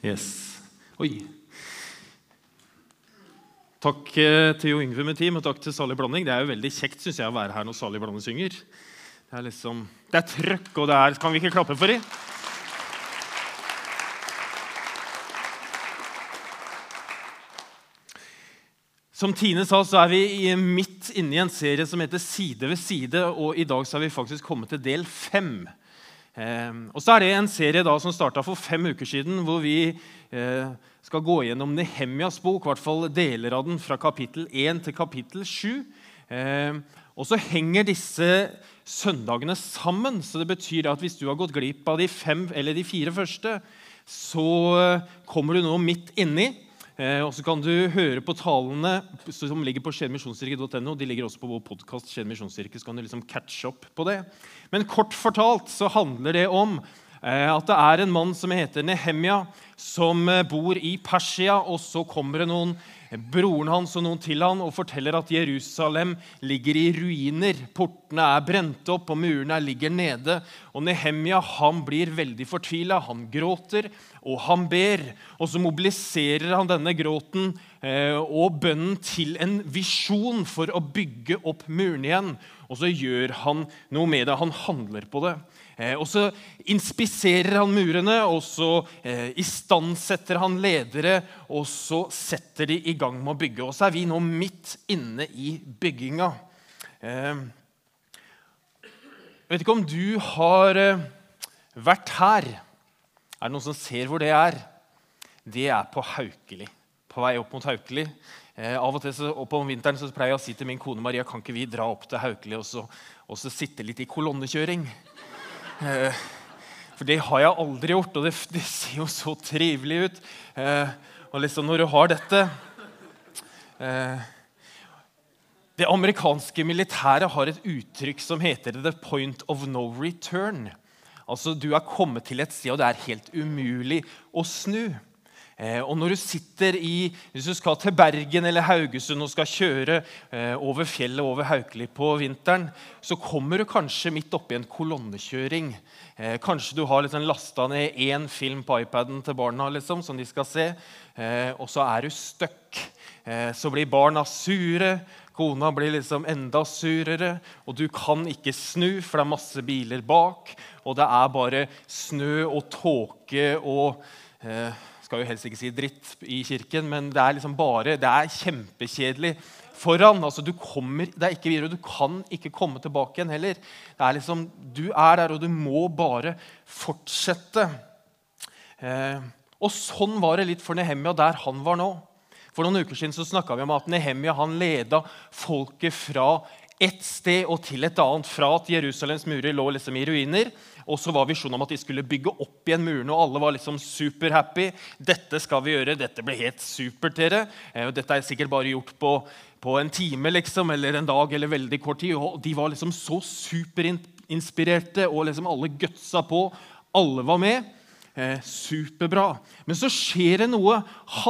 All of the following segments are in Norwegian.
Yes. Oi. Takk eh, til Jo Yngve med team, og takk til Sally Blanding. Det er jo veldig kjekt synes jeg, å være her når Sally Blanding synger. Det er liksom, det er trøkk, og det er Kan vi ikke klappe for dem? Som Tine sa, så er vi midt inne i en serie som heter Side ved side. og I dag så er vi faktisk kommet til del fem. Eh, og så er det en serie da som starta for fem uker siden, hvor vi eh, skal gå gjennom Nehemjas bok, i hvert fall deler av den, fra kapittel 1 til kapittel 7. Eh, og så henger disse søndagene sammen. så det betyr at Hvis du har gått glipp av de fem eller de fire første, så eh, kommer du nå midt inni. Eh, og så kan du høre på talene som ligger på skjermisjonskirke.no. De ligger også på vår podkast, så kan du liksom catche opp på det. Men kort fortalt så handler det om eh, at det er en mann som heter Nehemja, som eh, bor i Persia. Og så kommer det noen broren hans og noen til han og forteller at Jerusalem ligger i ruiner. Portene er brent opp, og murene ligger nede. Og Nehemja han blir veldig fortvila. Han gråter, og han ber. Og så mobiliserer han denne gråten eh, og bønnen til en visjon for å bygge opp murene igjen. Og så gjør han noe med det. Han handler på det. Eh, og Så inspiserer han murene, og så eh, istandsetter han ledere, og så setter de i gang med å bygge. Og så er vi nå midt inne i bygginga. Eh, jeg vet ikke om du har eh, vært her. Er det noen som ser hvor det er? Det er på Haukeli. På vei opp mot Haukeli. Eh, av og til så, og På vinteren så pleier jeg å si til min kone Maria kan ikke vi dra opp til Haukeli og så, og så sitte litt i kolonnekjøring. Eh, for det har jeg aldri gjort, og det, det ser jo så trivelig ut. Eh, og liksom når du har dette eh, Det amerikanske militæret har et uttrykk som heter 'the point of no return'. Altså, Du er kommet til et sted, og det er helt umulig å snu. Eh, og når du sitter i, Hvis du skal til Bergen eller Haugesund og skal kjøre eh, over fjellet over Haukeli på vinteren, så kommer du kanskje midt oppi en kolonnekjøring. Eh, kanskje du har liksom lasta ned én film på iPaden til barna liksom, som de skal se, og så er du stuck. så blir barna sure. Kona blir liksom enda surere, og du kan ikke snu, for det er masse biler bak. Og det er bare snø og tåke og eh, skal jo helst ikke si dritt i kirken, men det er liksom bare, det er kjempekjedelig foran. altså Du kommer, det er ikke videre, og du kan ikke komme tilbake igjen heller. Det er liksom, Du er der, og du må bare fortsette. Eh, og sånn var det litt for Nehemia der han var nå. For noen uker siden så snakka vi om at Nehemia han leda folket fra ett sted og til et annet. Fra at Jerusalems murer lå liksom i ruiner, og så var visjonen om at de skulle bygge opp igjen murene. og Alle var liksom superhappy. Dette skal vi gjøre. Dette ble helt supert, dere. Eh, dette er sikkert bare gjort på, på en time liksom, eller en dag eller veldig kort tid. Og de var liksom så superinspirerte, og liksom alle gutsa på. Alle var med. Eh, superbra. Men så skjer det noe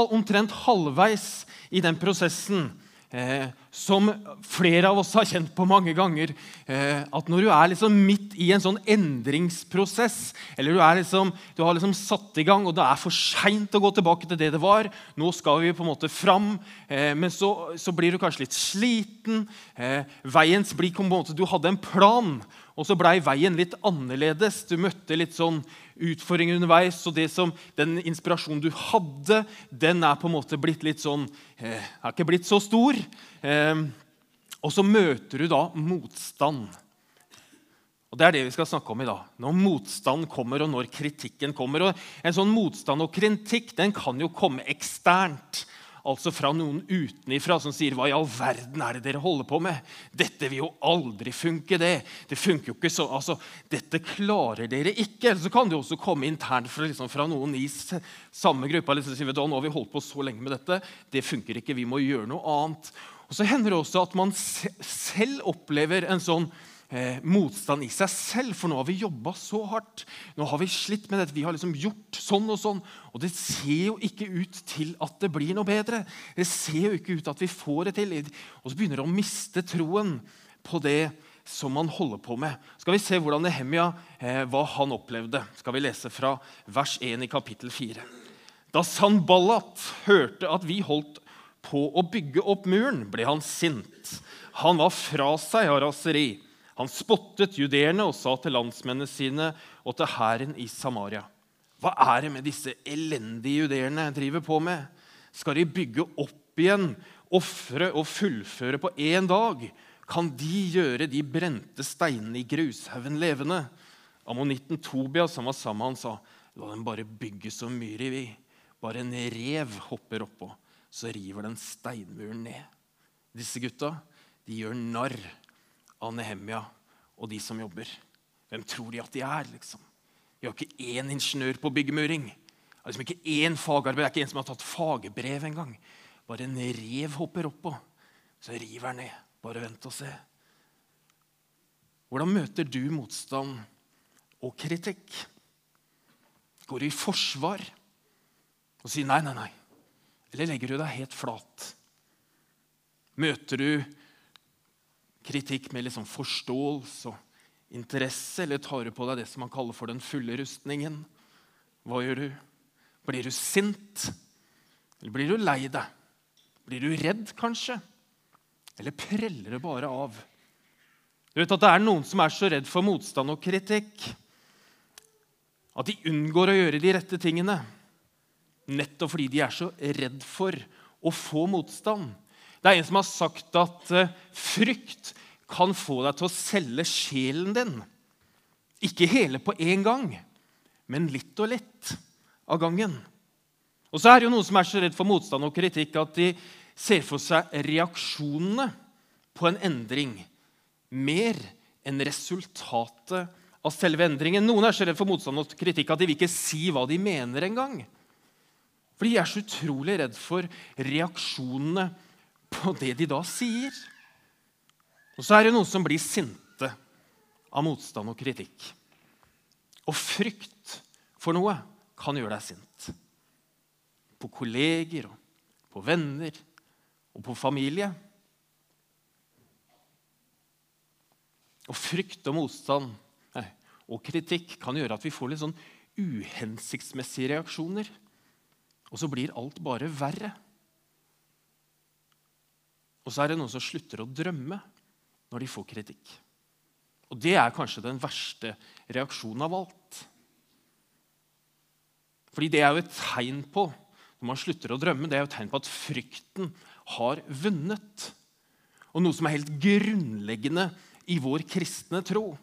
omtrent halvveis i den prosessen eh, som flere av oss har kjent på mange ganger. Eh, at når du er liksom midt i en sånn endringsprosess, eller du, liksom, du har liksom satt i gang, og det er for seint å gå tilbake til det det var Nå skal vi på en måte fram, eh, men så, så, blir du kanskje litt sliten. Eh, veiens blikk på en måte, Du hadde en plan, og så blei veien litt annerledes. Du møtte litt sånn utfordringer underveis. Og det som, den inspirasjonen du hadde, den er på en måte blitt litt sånn eh, Er ikke blitt så stor. Eh, og så møter du da motstand. Og Det er det vi skal snakke om i dag. Når motstand kommer, og når kritikken kommer. Og en sånn Motstand og kritikk den kan jo komme eksternt altså fra noen utenifra som sier 'Hva i all verden er det dere holder på med?' 'Dette vil jo aldri funke, det. Det funker jo ikke så, altså, Dette klarer dere ikke.' Eller så kan det også komme internt fra, liksom, fra noen i samme gruppe. Liksom, sier, 'Nå har vi holdt på så lenge med dette. Det funker ikke. Vi må gjøre noe annet.' Og Så hender det også at man selv opplever en sånn eh, motstand i seg selv. For nå har vi jobba så hardt. Nå har vi slitt med dette. Vi har liksom gjort sånn og sånn. Og det ser jo ikke ut til at det blir noe bedre. Det ser jo ikke ut til at vi får det til. Og så begynner det å miste troen på det som man holder på med. Skal vi se hvordan Nehemia, eh, hva han opplevde. Skal vi lese fra vers 1 i kapittel 4. Da Sanballat hørte at vi holdt på å bygge opp muren, ble han sint. Han var fra seg av raseri. Han spottet judeerne og sa til landsmennene sine og til hæren i Samaria.: Hva er det med disse elendige judeerne driver på med? Skal de bygge opp igjen, ofre og fullføre på én dag? Kan de gjøre de brente steinene i grushaugen levende? Ammonitten Tobias som var sammen med han, sa la dem bare bygge så mye de vil. Bare en rev hopper oppå, så river den steinmuren ned. Disse gutta de gjør narr av Nehemia og de som jobber. Hvem tror de at de er? liksom? Vi har ikke én ingeniør på byggemuring. Det er liksom ikke én fagarbeid, det er ikke en som har tatt fagbrev engang. Bare en rev hopper oppå, så river han ned. Bare vent og se. Hvordan møter du motstand og kritikk? Går du i forsvar og sier nei, nei, nei? Eller legger du deg helt flat? Møter du kritikk med liksom forståelse og interesse, eller tar du på deg det som man kaller for den fulle rustningen? Hva gjør du? Blir du sint? Eller blir du lei deg? Blir du redd, kanskje? Eller preller det bare av? Du vet at Det er noen som er så redd for motstand og kritikk at de unngår å gjøre de rette tingene. Nettopp fordi de er så redd for å få motstand. Det er en som har sagt at eh, frykt kan få deg til å selge sjelen din. Ikke hele på én gang, men litt og litt av gangen. Og så er det jo noen som er så redd for motstand og kritikk at de ser for seg reaksjonene på en endring mer enn resultatet av selve endringen. Noen er så redd for motstand og kritikk at de vil ikke si hva de mener engang. For de er så utrolig redd for reaksjonene på det de da sier. Og så er det noen som blir sinte av motstand og kritikk. Og frykt for noe kan gjøre deg sint. På kolleger, på venner og på familie. Og frykt og motstand nei, og kritikk kan gjøre at vi får litt sånn uhensiktsmessige reaksjoner. Og så blir alt bare verre. Og så er det noen som slutter å drømme når de får kritikk. Og det er kanskje den verste reaksjonen av alt. Fordi det er jo et tegn på når man slutter å drømme, det er jo et tegn på at frykten har vunnet. Og noe som er helt grunnleggende i vår kristne tro,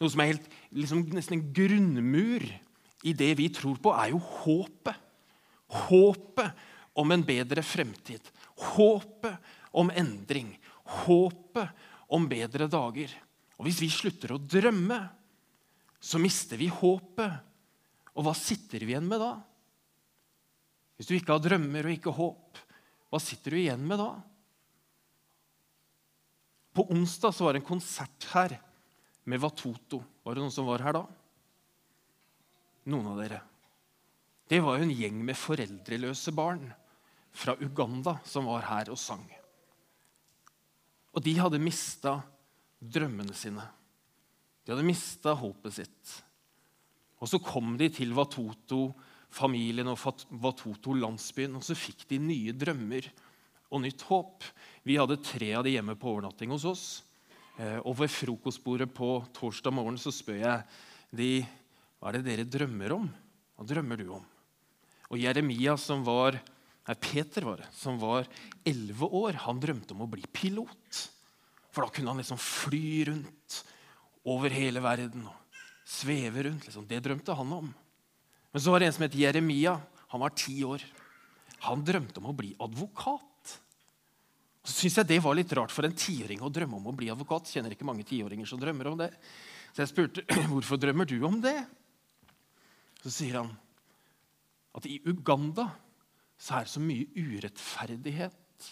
noe som er helt, liksom, nesten en grunnmur i det vi tror på, er jo håpet. Håpet om en bedre fremtid. Håpet om endring. Håpet om bedre dager. Og Hvis vi slutter å drømme, så mister vi håpet. Og hva sitter vi igjen med da? Hvis du ikke har drømmer og ikke håp, hva sitter du igjen med da? På onsdag så var det en konsert her med Watoto. Var det noen som var her da? Noen av dere. Det var jo en gjeng med foreldreløse barn fra Uganda som var her og sang. Og de hadde mista drømmene sine. De hadde mista håpet sitt. Og så kom de til Watoto-familien og Watoto-landsbyen, og så fikk de nye drømmer og nytt håp. Vi hadde tre av de hjemme på overnatting hos oss. Eh, og ved frokostbordet på torsdag morgen så spør jeg de hva er det dere drømmer om. Hva drømmer du om? Og Jeremia, som var Nei, Peter var det, som var elleve år, han drømte om å bli pilot. For da kunne han liksom fly rundt over hele verden og sveve rundt. Liksom. Det drømte han om. Men så var det en som het Jeremia. Han var ti år. Han drømte om å bli advokat. Så syns jeg det var litt rart for en tiåring å drømme om å bli advokat. Kjenner ikke mange tiåringer som drømmer om det. Så jeg spurte hvorfor drømmer du om det. Så sier han at i Uganda så er det så mye urettferdighet.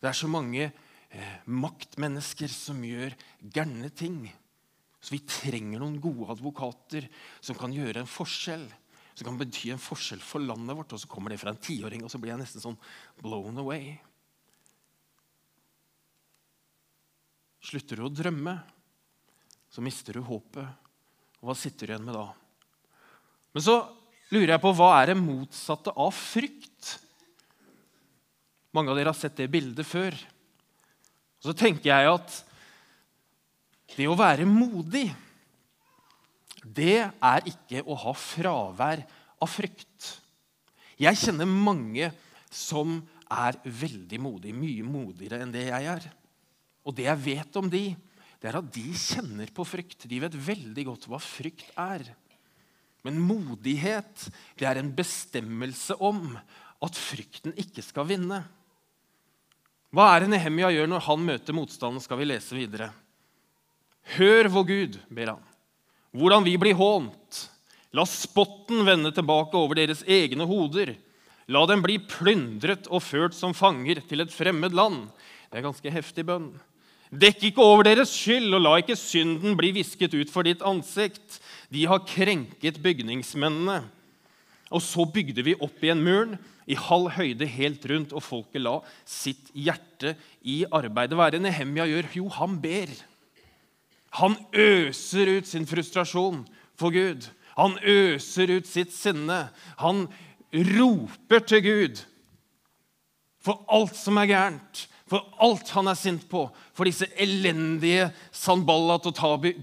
Det er så mange eh, maktmennesker som gjør gærne ting. Så vi trenger noen gode advokater som kan gjøre en forskjell. Som kan bety en forskjell for landet vårt. Og så kommer det fra en tiåring, og så blir jeg nesten sånn blown away. Slutter du å drømme, så mister du håpet. Og hva sitter du igjen med da? Men så lurer jeg på hva er det motsatte av frykt? Mange av dere har sett det bildet før. Og så tenker jeg at det å være modig, det er ikke å ha fravær av frykt. Jeg kjenner mange som er veldig modige, mye modigere enn det jeg er. Og det jeg vet om de, det er at de kjenner på frykt. De vet veldig godt hva frykt er. Men modighet det er en bestemmelse om at frykten ikke skal vinne. Hva er det Nehemia gjør når han møter motstanden? skal vi lese videre. Hør vår Gud, ber han, hvordan vi blir hånt. La spotten vende tilbake over deres egne hoder. La dem bli plyndret og ført som fanger til et fremmed land. Det er ganske heftig bønn. Dekk ikke over deres skyld, og la ikke synden bli visket ut for ditt ansikt. De har krenket bygningsmennene. Og så bygde vi opp igjen muren i halv høyde helt rundt, og folket la sitt hjerte i arbeidet. Hva det Nehemia gjør? Jo, han ber. Han øser ut sin frustrasjon for Gud. Han øser ut sitt sinne. Han roper til Gud for alt som er gærent, for alt han er sint på, for disse elendige Sanballat og Tabi,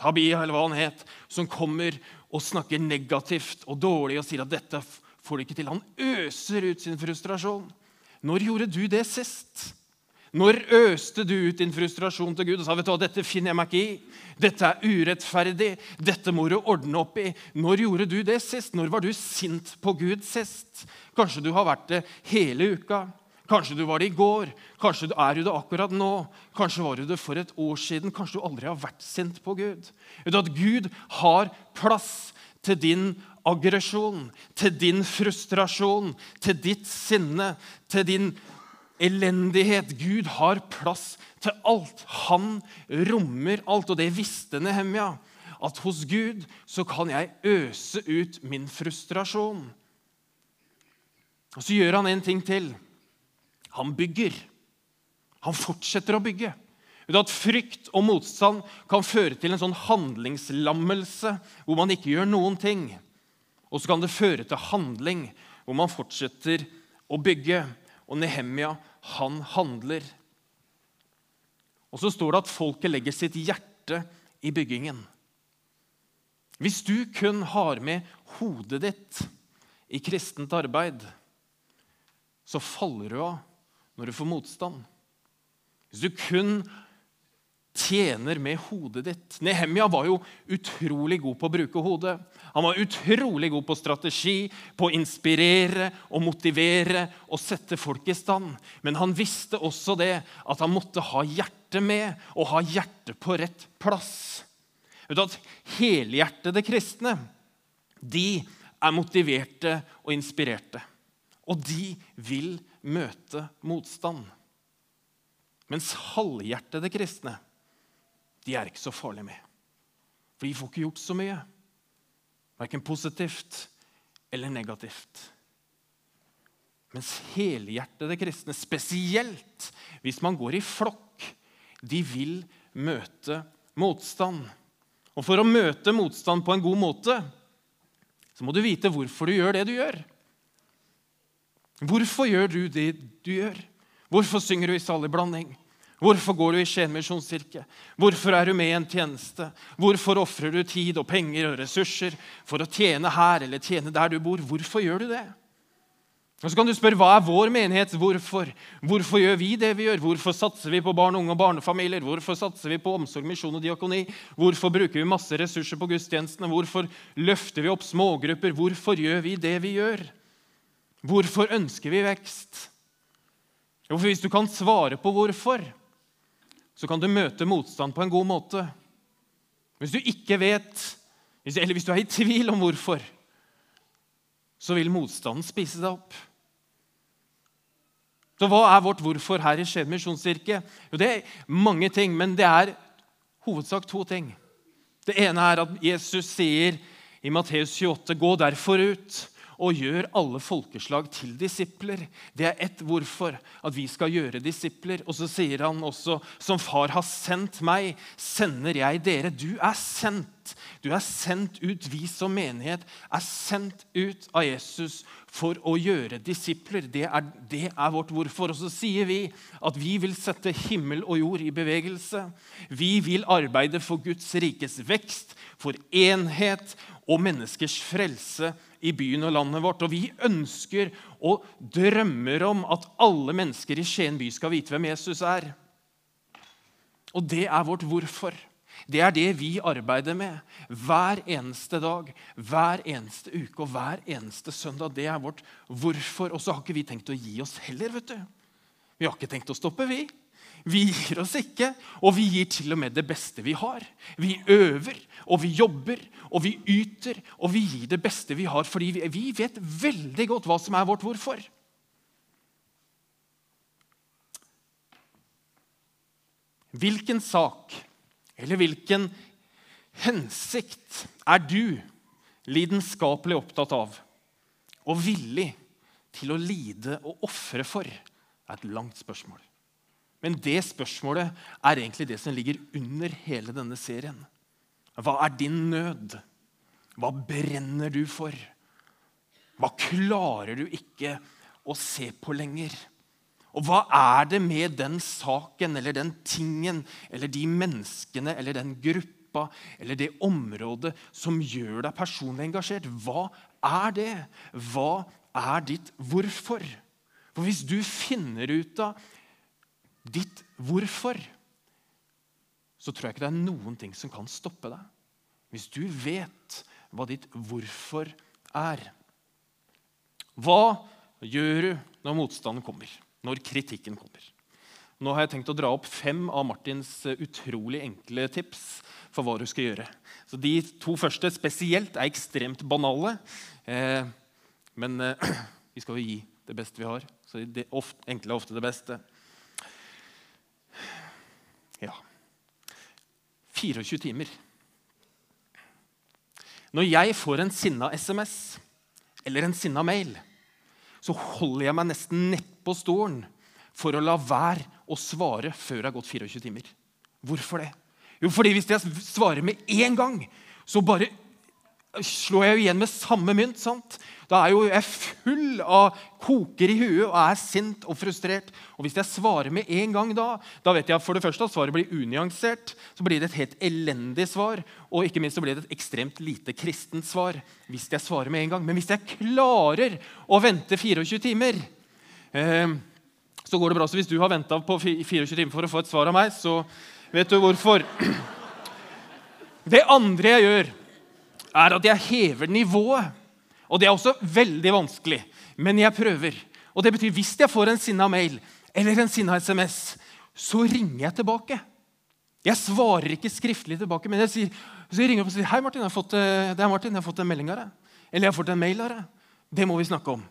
Tabia, eller hva han het, som kommer og snakker negativt og dårlig og sier at dette får du ikke til. Han øser ut sin frustrasjon. Når gjorde du det sist? Når øste du ut din frustrasjon til Gud og sa vet du hva, dette finner jeg meg ikke i? Dette er urettferdig. Dette må du ordne opp i. Når gjorde du det sist? Når var du sint på Gud sist? Kanskje du har vært det hele uka. Kanskje du var det i går. Kanskje er du det akkurat nå. Kanskje var du det for et år siden. Kanskje du aldri har vært sint på Gud. Vet at Gud har plass til din aggresjon, til din frustrasjon, til ditt sinne, til din elendighet. Gud har plass til alt. Han rommer alt, og det visste Nehemia. At hos Gud så kan jeg øse ut min frustrasjon. Og Så gjør han en ting til. Han bygger. Han fortsetter å bygge. At Frykt og motstand kan føre til en sånn handlingslammelse hvor man ikke gjør noen ting. Og så kan det føre til handling hvor man fortsetter å bygge. Og Nehemia, han handler. Og så står det at folket legger sitt hjerte i byggingen. Hvis du kun har med hodet ditt i kristent arbeid, så faller du av når du får motstand. Hvis du kun tjener med hodet ditt. Nehemia var jo utrolig god på å bruke hodet. Han var utrolig god på strategi, på å inspirere og motivere og sette folk i stand. Men han visste også det at han måtte ha hjertet med og ha hjertet på rett plass. Vet du at Helhjertede kristne de er motiverte og inspirerte. Og de vil møte motstand. Mens halvhjertede kristne de er ikke så farlige med. For de får ikke gjort så mye. Verken positivt eller negativt. Mens helhjertede kristne, spesielt hvis man går i flokk, de vil møte motstand. Og for å møte motstand på en god måte så må du vite hvorfor du gjør det du gjør. Hvorfor gjør du det du gjør? Hvorfor synger du i salig blanding? Hvorfor går du i Skien misjonskirke? Hvorfor er du med i en tjeneste? Hvorfor ofrer du tid og penger og ressurser for å tjene her eller tjene der du bor? Hvorfor gjør du det? Og så kan du spørre, Hva er vår menighet? Hvorfor? Hvorfor gjør vi det vi gjør? Hvorfor satser vi på barn, unge og barnefamilier? Hvorfor satser vi på omsorg, misjon og diakoni? Hvorfor bruker vi masse ressurser på gudstjenestene? Hvorfor løfter vi opp smågrupper? Hvorfor gjør vi det vi gjør? Hvorfor ønsker vi vekst? Jo, for Hvis du kan svare på hvorfor, så kan du møte motstand på en god måte. Hvis du ikke vet, eller hvis du er i tvil om hvorfor, så vil motstanden spise deg opp. Så hva er vårt hvorfor her i Skien misjonskirke? Jo, det er mange ting, men det er hovedsak to ting. Det ene er at Jesus sier i Matteus 28.: Gå derfor ut og gjør alle folkeslag til disipler. Det er ett hvorfor, at vi skal gjøre disipler. Og så sier han også, som far har sendt meg, sender jeg dere. Du er sendt. Du er sendt ut. Vi som menighet er sendt ut av Jesus for å gjøre disipler. Det er, det er vårt hvorfor. Og så sier vi at vi vil sette himmel og jord i bevegelse. Vi vil arbeide for Guds rikes vekst, for enhet og menneskers frelse i byen og landet vårt. Og vi ønsker og drømmer om at alle mennesker i Skien by skal vite hvem Jesus er. Og det er vårt hvorfor. Det er det vi arbeider med hver eneste dag, hver eneste uke og hver eneste søndag. Det er vårt hvorfor. Og så har ikke vi tenkt å gi oss heller. vet du. Vi har ikke tenkt å stoppe, vi. Vi gir oss ikke, og vi gir til og med det beste vi har. Vi øver, og vi jobber, og vi yter, og vi gir det beste vi har. Fordi vi vet veldig godt hva som er vårt hvorfor. Hvilken sak eller hvilken hensikt er du lidenskapelig opptatt av og villig til å lide og ofre for? Det er et langt spørsmål. Men det spørsmålet er egentlig det som ligger under hele denne serien. Hva er din nød? Hva brenner du for? Hva klarer du ikke å se på lenger? Og hva er det med den saken eller den tingen eller de menneskene eller den gruppa eller det området som gjør deg personlig engasjert? Hva er det? Hva er ditt hvorfor? For hvis du finner ut av ditt hvorfor, så tror jeg ikke det er noen ting som kan stoppe deg. Hvis du vet hva ditt hvorfor er. Hva gjør du når motstanden kommer? Når kritikken kommer? Nå har jeg tenkt å dra opp fem av Martins utrolig enkle tips for hva du skal gjøre. Så De to første spesielt er ekstremt banale, eh, men eh, vi skal jo gi det beste vi har. Så det enkle er ofte det beste. 24 timer. Når jeg får en sinna SMS eller en sinna mail, så holder jeg meg nesten nedpå stolen for å la være å svare før det har gått 24 timer. Hvorfor det? Jo, fordi hvis jeg svarer med én gang, så bare slår jeg igjen med samme mynt. sant? Da er jo jeg full av koker i huet og er sint og frustrert. Og hvis jeg svarer med en gang da, da vet jeg for det første at svaret blir unyansert. Så blir det et helt elendig svar, og ikke minst så blir det et ekstremt lite kristent svar. hvis jeg svarer med en gang. Men hvis jeg klarer å vente 24 timer, eh, så går det bra. Så hvis du har venta på 24 timer for å få et svar av meg, så vet du hvorfor. Det andre jeg gjør, er at jeg hever nivået. Og Det er også veldig vanskelig, men jeg prøver. Og det betyr Hvis jeg får en sinna mail eller en sinna SMS, så ringer jeg tilbake. Jeg svarer ikke skriftlig tilbake, men jeg, sier, så jeg ringer opp og sier Hei, Martin, jeg har fått, eh, det er Martin, jeg har fått en melding av deg. Eller jeg har fått en mail av deg. Det må vi snakke om.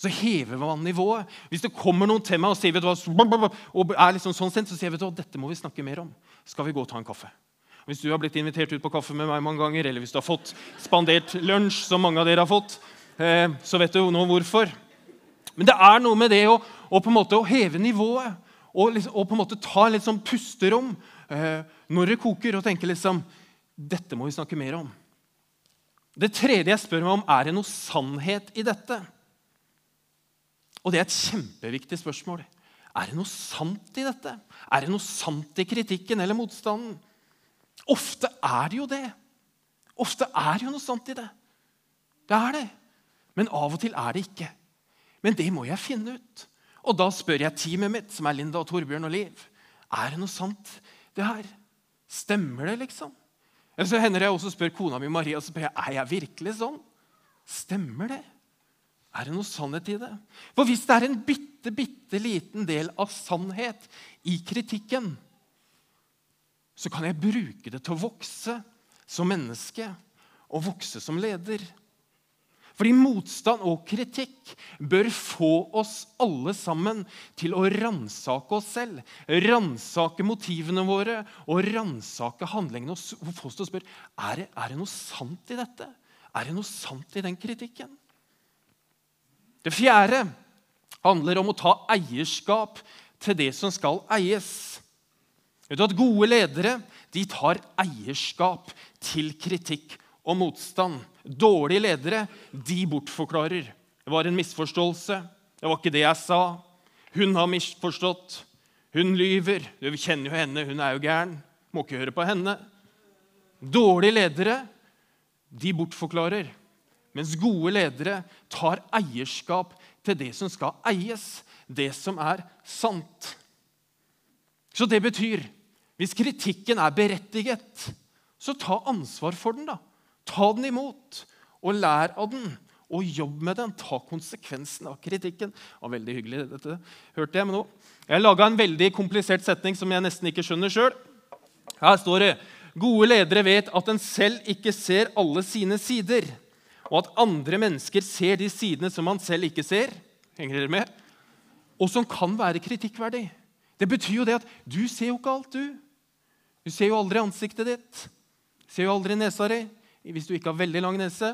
Så hever man nivået. Hvis det kommer noen til meg og sier vet du hva, og er liksom sånn sent, så sier jeg vet du hva, dette må vi snakke mer om. Skal vi gå og ta en kaffe? Hvis du har blitt invitert ut på kaffe med meg mange ganger, eller hvis du har fått spandert lunsj, som mange av dere har fått, eh, så vet du jo nå hvorfor. Men det er noe med det å, å på en måte heve nivået og, liksom, og, på en måte ta litt sånn pusterom eh, når det koker, og tenke liksom Dette må vi snakke mer om. Det tredje jeg spør meg om, er det noe sannhet i dette? Og det er et kjempeviktig spørsmål. Er det noe sant i dette? Er det noe sant i kritikken eller motstanden? Ofte er det jo det. Ofte er det jo noe sant i det. Det er det. Men av og til er det ikke. Men det må jeg finne ut. Og da spør jeg teamet mitt, som er Linda, og Torbjørn og Liv, er det noe sant det her. Stemmer det, liksom? Eller så hender jeg også spør kona mi Maria så spør jeg, er jeg virkelig sånn. Stemmer det? Er det noe sannhet i det? For hvis det er en bitte, bitte liten del av sannhet i kritikken, så kan jeg bruke det til å vokse som menneske og vokse som leder. Fordi motstand og kritikk bør få oss alle sammen til å ransake oss selv. Ransake motivene våre og ransake handlingene. Og få oss til å spørre er det, er det noe sant i dette. Er det noe sant i den kritikken? Det fjerde handler om å ta eierskap til det som skal eies. Vet du at Gode ledere de tar eierskap til kritikk og motstand. Dårlige ledere de bortforklarer. Det var en misforståelse. Det var ikke det jeg sa. Hun har misforstått. Hun lyver. Du kjenner jo henne. Hun er jo gæren. Må ikke høre på henne. Dårlige ledere de bortforklarer. Mens gode ledere tar eierskap til det som skal eies, det som er sant. Så det betyr hvis kritikken er berettiget, så ta ansvar for den. da. Ta den imot, og lær av den. Og jobb med den. Ta konsekvensen av kritikken. Det var veldig hyggelig, dette hørte jeg. med nå. Jeg laga en veldig komplisert setning som jeg nesten ikke skjønner sjøl. Her står det Gode ledere vet at en selv ikke ser alle sine sider, og at andre mennesker ser de sidene som man selv ikke ser. Henger dere med? Og som kan være kritikkverdig. Det betyr jo det at du ser jo ikke alt, du. Du ser jo aldri ansiktet ditt. Du ser jo aldri nesa di, hvis du ikke har veldig lang nese.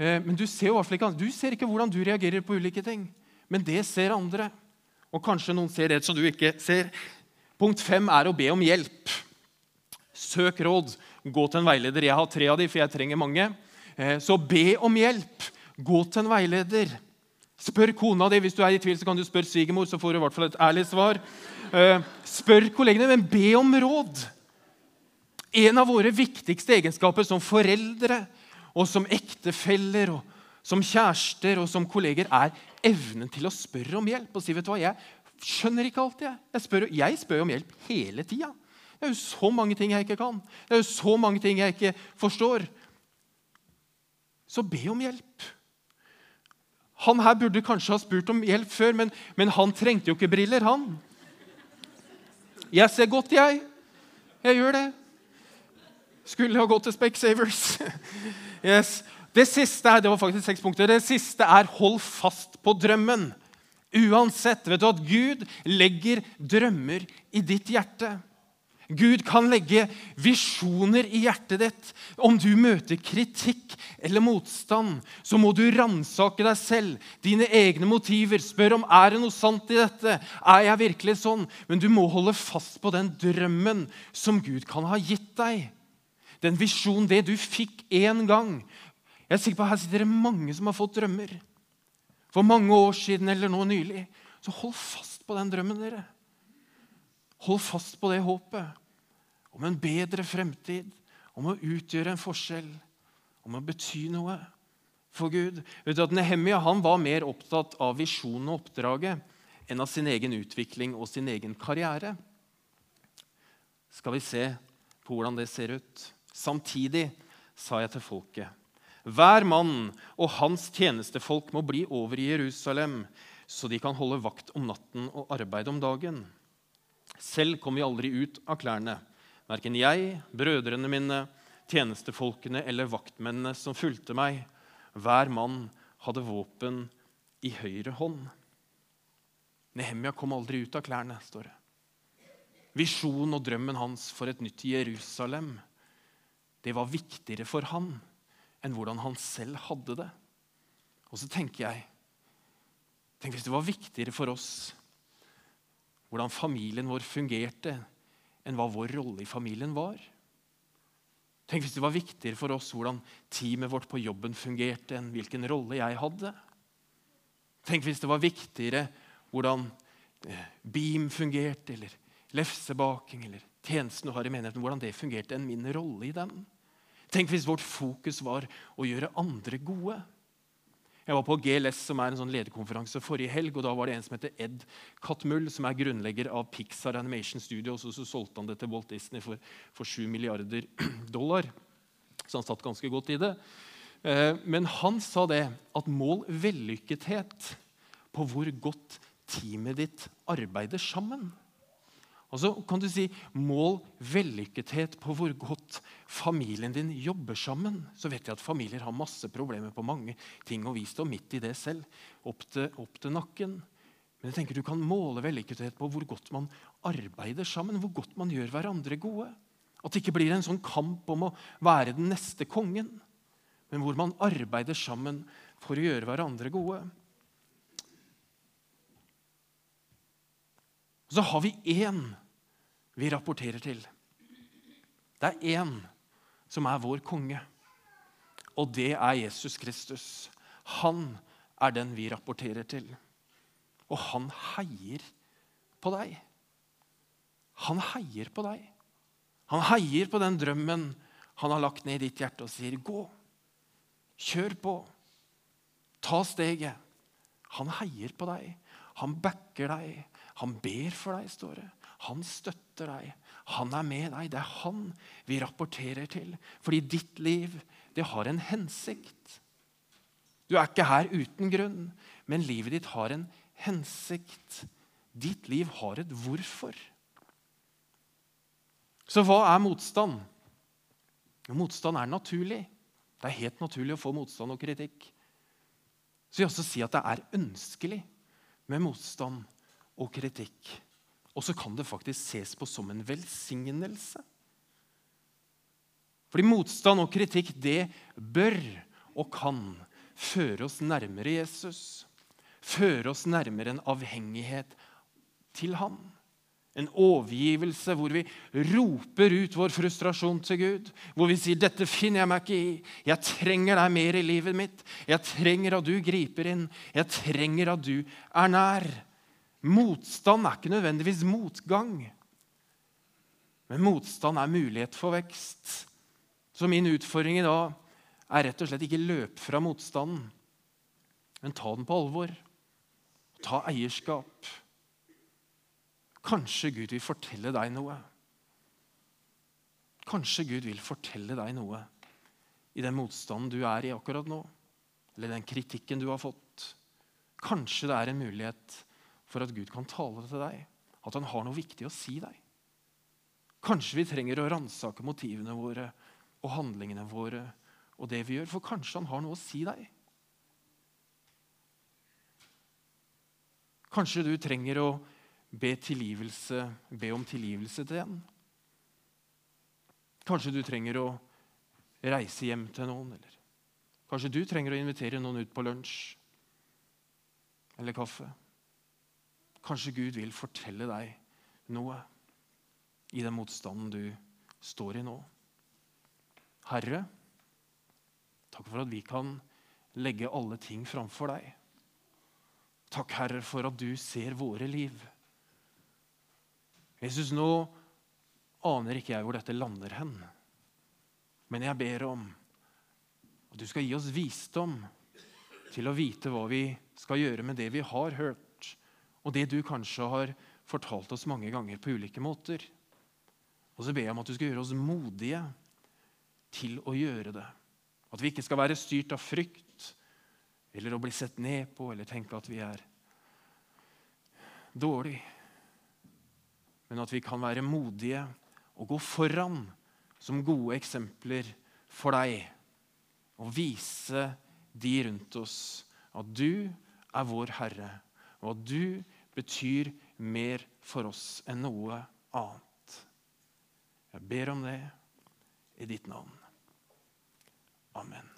Eh, men du ser jo ikke, du ser ikke hvordan du reagerer på ulike ting. Men det ser andre. Og kanskje noen ser det som du ikke ser. Punkt fem er å be om hjelp. Søk råd. Gå til en veileder. Jeg har tre av de, for jeg trenger mange. Eh, så be om hjelp. Gå til en veileder. Spør kona di. Hvis du er i tvil, så kan du spørre svigermor. så får du i hvert fall et ærlig svar. Eh, spør kollegene, men be om råd. En av våre viktigste egenskaper som foreldre og som ektefeller og som kjærester og som kolleger er evnen til å spørre om hjelp og si vet du hva, jeg skjønner ikke alltid. Jeg, spør, jeg spør om hjelp hele tida. Det er jo så mange ting jeg ikke kan. Det er jo så mange ting jeg ikke forstår. Så be om hjelp. Han her burde kanskje ha spurt om hjelp før, men, men han trengte jo ikke briller, han. Jeg ser godt, jeg. Jeg gjør det. Skulle ha gått til Specsavers. yes. Det siste er, det var faktisk seks punkter. Det siste er hold fast på drømmen. Uansett. Vet du at Gud legger drømmer i ditt hjerte. Gud kan legge visjoner i hjertet ditt. Om du møter kritikk eller motstand, så må du ransake deg selv, dine egne motiver. Spør om er det noe sant i dette. Er jeg virkelig sånn? Men du må holde fast på den drømmen som Gud kan ha gitt deg den visjonen, det du fikk én gang. Jeg er sikker på Her sitter det mange som har fått drømmer. For mange år siden eller nå nylig. Så hold fast på den drømmen, dere. Hold fast på det håpet om en bedre fremtid, om å utgjøre en forskjell, om å bety noe for Gud. Vet du at Nehemia han var mer opptatt av visjonen og oppdraget enn av sin egen utvikling og sin egen karriere. Skal vi se på hvordan det ser ut? Samtidig sa jeg til folket.: Hver mann og hans tjenestefolk må bli over i Jerusalem, så de kan holde vakt om natten og arbeide om dagen. Selv kom vi aldri ut av klærne, verken jeg, brødrene mine, tjenestefolkene eller vaktmennene som fulgte meg. Hver mann hadde våpen i høyre hånd. Nehemia kom aldri ut av klærne, står det. Visjonen og drømmen hans for et nytt Jerusalem det var viktigere for han enn hvordan han selv hadde det. Og så tenker jeg Tenk hvis det var viktigere for oss hvordan familien vår fungerte, enn hva vår rolle i familien var. Tenk hvis det var viktigere for oss hvordan teamet vårt på jobben fungerte, enn hvilken rolle jeg hadde. Tenk hvis det var viktigere hvordan eh, Beam fungerte, eller lefsebaking, eller tjenesten du har i menigheten, hvordan det fungerte, enn min rolle i den. Tenk hvis vårt fokus var å gjøre andre gode. Jeg var på GLS, som er en sånn lederkonferanse, forrige helg. og Da var det en som heter Ed Catmull, som er grunnlegger av Pixar Animation Studios. og Så solgte han det til Walt Disney for, for 7 milliarder dollar. Så han satt ganske godt i det. Eh, men han sa det at mål vellykkethet på hvor godt teamet ditt arbeider sammen. Og så kan du si mål vellykkethet på hvor godt familien din jobber sammen. Så vet jeg at familier har masse problemer på mange ting, og vi står midt i det selv. Opp til, opp til nakken. Men jeg tenker du kan måle vellykkethet på hvor godt man arbeider sammen. Hvor godt man gjør hverandre gode. At det ikke blir en sånn kamp om å være den neste kongen, men hvor man arbeider sammen for å gjøre hverandre gode. Så har vi én vi rapporterer til. Det er én som er vår konge, og det er Jesus Kristus. Han er den vi rapporterer til. Og han heier på deg. Han heier på deg. Han heier på den drømmen han har lagt ned i ditt hjerte, og sier, 'Gå. Kjør på. Ta steget.' Han heier på deg. Han backer deg. Han ber for deg, står det. Han støtter deg. Han er med deg. Det er han vi rapporterer til. Fordi ditt liv, det har en hensikt. Du er ikke her uten grunn, men livet ditt har en hensikt. Ditt liv har et hvorfor. Så hva er motstand? Motstand er naturlig. Det er helt naturlig å få motstand og kritikk. Så jeg også si at det er ønskelig med motstand og kritikk. Og så kan det faktisk ses på som en velsignelse. Fordi motstand og kritikk, det bør og kan føre oss nærmere Jesus. Føre oss nærmere en avhengighet til Han. En overgivelse hvor vi roper ut vår frustrasjon til Gud. Hvor vi sier 'Dette finner jeg meg ikke i. Jeg trenger deg mer i livet mitt.' 'Jeg trenger at du griper inn. Jeg trenger at du er nær.' Motstand er ikke nødvendigvis motgang. Men motstand er mulighet for vekst. Så min utfordring i dag er rett og slett ikke løp fra motstanden, men ta den på alvor. Ta eierskap. Kanskje Gud vil fortelle deg noe. Kanskje Gud vil fortelle deg noe i den motstanden du er i akkurat nå, eller den kritikken du har fått. Kanskje det er en mulighet for at Gud kan tale til deg, at han har noe viktig å si deg. Kanskje vi trenger å ransake motivene våre og handlingene våre og det vi gjør, for kanskje han har noe å si deg. Kanskje du trenger å be, be om tilgivelse til en. Kanskje du trenger å reise hjem til noen. Eller kanskje du trenger å invitere noen ut på lunsj eller kaffe. Kanskje Gud vil fortelle deg noe i den motstanden du står i nå. Herre, takk for at vi kan legge alle ting framfor deg. Takk, Herre, for at du ser våre liv. Jesus, nå aner ikke jeg hvor dette lander hen. Men jeg ber om at du skal gi oss visdom til å vite hva vi skal gjøre med det vi har hørt, og det du kanskje har fortalt oss mange ganger på ulike måter. Og så ber jeg om at du skal gjøre oss modige til å gjøre det. At vi ikke skal være styrt av frykt eller å bli sett ned på eller tenke at vi er dårlige men at vi kan være modige og gå foran som gode eksempler for deg. Og vise de rundt oss at du er vår Herre, og at du betyr mer for oss enn noe annet. Jeg ber om det i ditt navn. Amen.